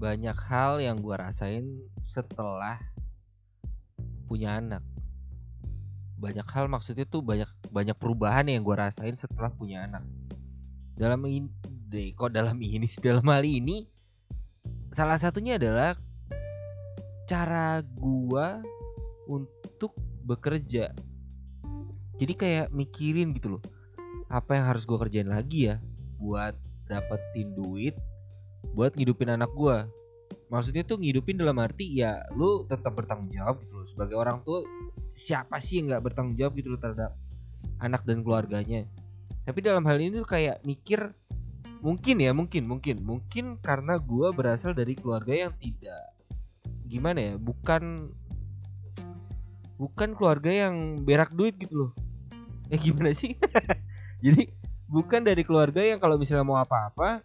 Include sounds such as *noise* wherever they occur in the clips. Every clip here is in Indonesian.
banyak hal yang gue rasain setelah punya anak. Banyak hal maksudnya tuh banyak banyak perubahan yang gue rasain setelah punya anak. Dalam ini kok dalam *laughs* ini dalam hal ini salah satunya adalah cara gua untuk bekerja. Jadi kayak mikirin gitu loh apa yang harus gua kerjain lagi ya buat dapetin duit buat ngidupin anak gua. Maksudnya tuh ngidupin dalam arti ya lu tetap bertanggung jawab gitu loh. Sebagai orang tua siapa sih yang nggak bertanggung jawab gitu loh terhadap anak dan keluarganya? Tapi dalam hal ini tuh kayak mikir mungkin ya mungkin mungkin. Mungkin karena gue berasal dari keluarga yang tidak gimana ya bukan bukan keluarga yang berak duit gitu loh. Ya gimana sih? *laughs* Jadi bukan dari keluarga yang kalau misalnya mau apa-apa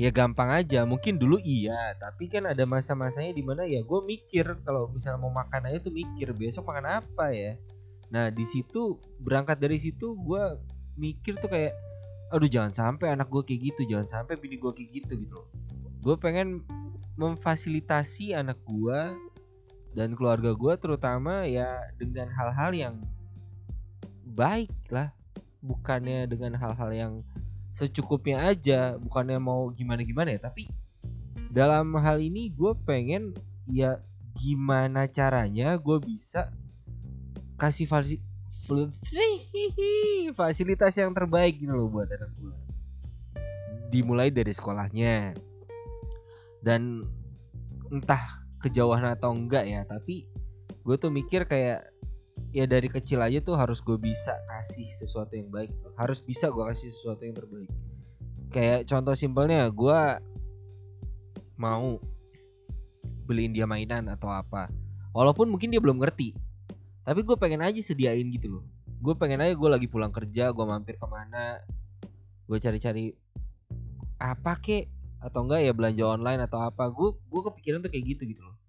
ya gampang aja mungkin dulu iya tapi kan ada masa-masanya di mana ya gue mikir kalau misalnya mau makan aja tuh mikir besok makan apa ya? Nah di situ berangkat dari situ gue mikir tuh kayak aduh jangan sampai anak gue kayak gitu jangan sampai bini gue kayak gitu gitu gue pengen memfasilitasi anak gue dan keluarga gue terutama ya dengan hal-hal yang baik lah bukannya dengan hal-hal yang secukupnya aja bukannya mau gimana-gimana ya tapi dalam hal ini gue pengen ya gimana caranya gue bisa kasih *laughs* fasilitas yang terbaik gitu loh buat anak gue dimulai dari sekolahnya. Dan entah kejauhan atau enggak ya tapi gue tuh mikir kayak ya dari kecil aja tuh harus gue bisa kasih sesuatu yang baik harus bisa gue kasih sesuatu yang terbaik. Kayak contoh simpelnya gue mau beliin dia mainan atau apa. Walaupun mungkin dia belum ngerti tapi gue pengen aja sediain gitu loh. Gue pengen aja gue lagi pulang kerja gue mampir ke mana gue cari-cari apa kek atau enggak ya belanja online atau apa. Gue gue kepikiran tuh kayak gitu gitu loh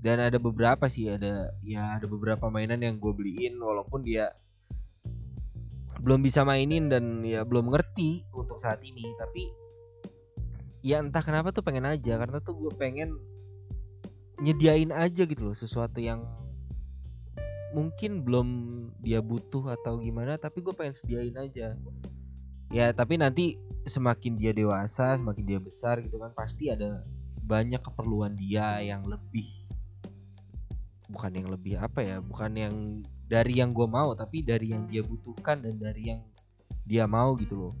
dan ada beberapa sih ada ya ada beberapa mainan yang gue beliin walaupun dia belum bisa mainin dan ya belum ngerti untuk saat ini. Tapi ya entah kenapa tuh pengen aja karena tuh gue pengen nyediain aja gitu loh sesuatu yang mungkin belum dia butuh atau gimana tapi gue pengen sediain aja. Ya tapi nanti semakin dia dewasa semakin dia besar gitu kan pasti ada banyak keperluan dia yang lebih bukan yang lebih apa ya bukan yang dari yang gue mau tapi dari yang dia butuhkan dan dari yang dia mau gitu loh.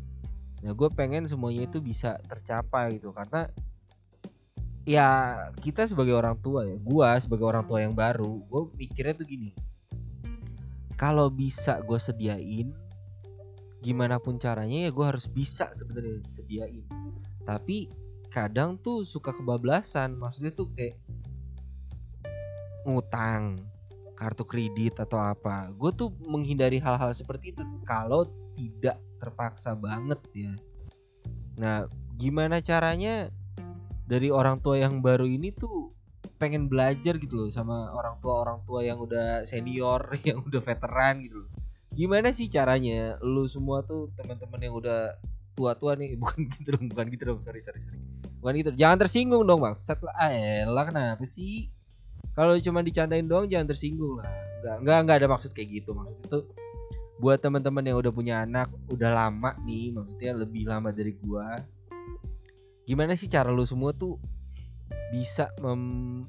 Nah gue pengen semuanya itu bisa tercapai gitu karena ya kita sebagai orang tua ya gue sebagai orang tua yang baru gue mikirnya tuh gini. Kalau bisa gue sediain gimana pun caranya ya gue harus bisa sebenarnya sediain. Tapi kadang tuh suka kebablasan maksudnya tuh kayak ngutang kartu kredit atau apa. Gue tuh menghindari hal-hal seperti itu kalau tidak terpaksa banget ya. Nah gimana caranya dari orang tua yang baru ini tuh pengen belajar gitu loh sama orang tua orang tua yang udah senior *laughs* yang udah veteran gitu loh. Gimana sih caranya lu semua tuh teman-teman yang udah tua-tua nih? *laughs* Bukan gitu dong bukan gitu dong. Sorry sorry sorry. Bukan gitu. Jangan tersinggung dong bang. Setelah ah elah kenapa sih kalau cuma dicandain doang jangan tersinggung lah. Nggak nggak nggak ada maksud kayak gitu. Maksud itu buat teman-teman yang udah punya anak udah lama nih maksudnya lebih lama dari gua gimana sih cara lu semua tuh bisa mem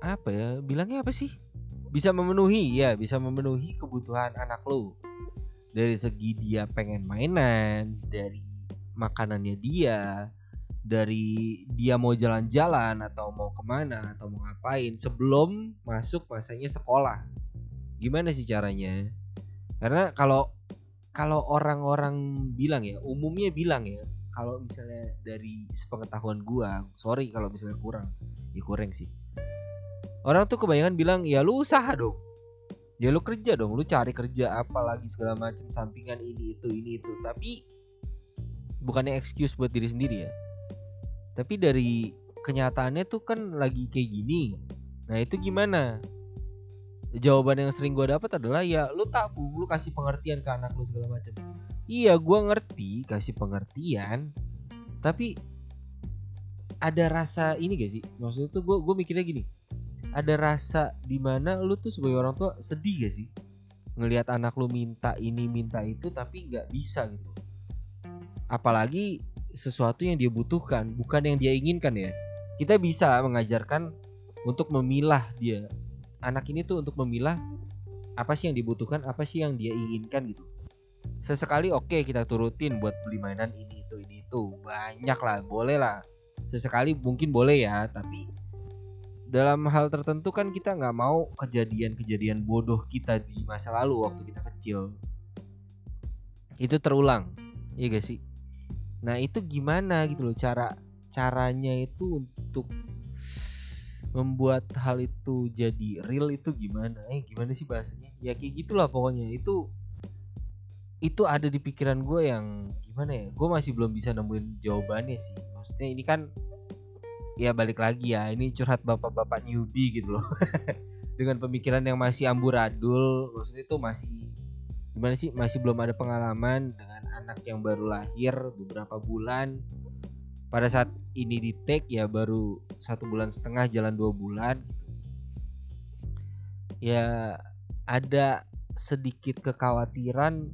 apa ya bilangnya apa sih? Bisa memenuhi ya bisa memenuhi kebutuhan anak lu. Dari segi dia pengen mainan dari makanannya dia dari dia mau jalan-jalan atau mau ke mana atau mau ngapain sebelum masuk masanya sekolah. Gimana sih caranya? Karena kalau kalau orang-orang bilang ya umumnya bilang ya kalau misalnya dari sepengetahuan gua sorry kalau misalnya kurang ya sih. Orang tuh kebanyakan bilang ya lu usaha dong. Ya lu kerja dong lu cari kerja apa lagi segala macam sampingan ini itu ini itu. Tapi bukannya excuse buat diri sendiri ya tapi dari kenyataannya tuh kan lagi kayak gini. Nah itu gimana? Jawaban yang sering gue dapat adalah ya lu tak lu kasih pengertian ke anak lu segala macam. Iya gue ngerti kasih pengertian tapi ada rasa ini gak sih? Maksudnya tuh gue gue mikirnya gini ada rasa di mana lu tuh sebagai orang tua sedih gak sih? Ngelihat anak lu minta ini minta itu tapi nggak bisa gitu. Apalagi sesuatu yang dia butuhkan bukan yang dia inginkan ya. Kita bisa mengajarkan untuk memilah dia. Anak ini tuh untuk memilah apa sih yang dibutuhkan apa sih yang dia inginkan gitu. Sesekali oke okay, kita turutin buat beli mainan ini itu ini itu. Banyak lah boleh lah. Sesekali mungkin boleh ya tapi dalam hal tertentu kan kita nggak mau kejadian-kejadian bodoh kita di masa lalu waktu kita kecil. Itu terulang iya gak sih nah itu gimana gitu loh cara caranya itu untuk membuat hal itu jadi real itu gimana? Eh gimana sih bahasanya? Ya kayak gitulah pokoknya. Itu itu ada di pikiran gue yang gimana ya? Gue masih belum bisa nemuin jawabannya sih. Maksudnya ini kan ya balik lagi ya ini curhat bapak-bapak newbie gitu loh. *laughs* Dengan pemikiran yang masih amburadul maksudnya itu masih gimana sih? Masih belum ada pengalaman dengan anak yang baru lahir beberapa bulan. Pada saat ini di take ya baru satu bulan setengah jalan dua bulan gitu. Ya ada sedikit kekhawatiran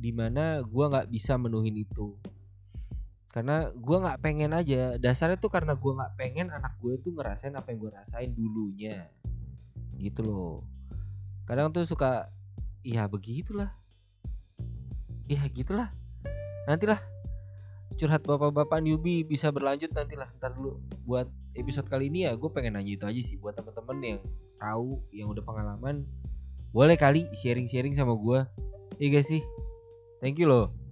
di mana gue nggak bisa menuhin itu. Karena gue nggak pengen aja. Dasarnya tuh karena gue nggak pengen anak gue tuh ngerasain apa yang gue rasain dulunya. Gitu loh. Kadang tuh suka iya begitulah. Iya gitulah. Nantilah curhat bapak-bapak newbie bisa berlanjut nantilah. Ntar dulu buat episode kali ini ya gue pengen nanya itu aja sih buat temen-temen yang tahu yang udah pengalaman. Boleh kali sharing-sharing sama gue iya gak sih? Thank you loh.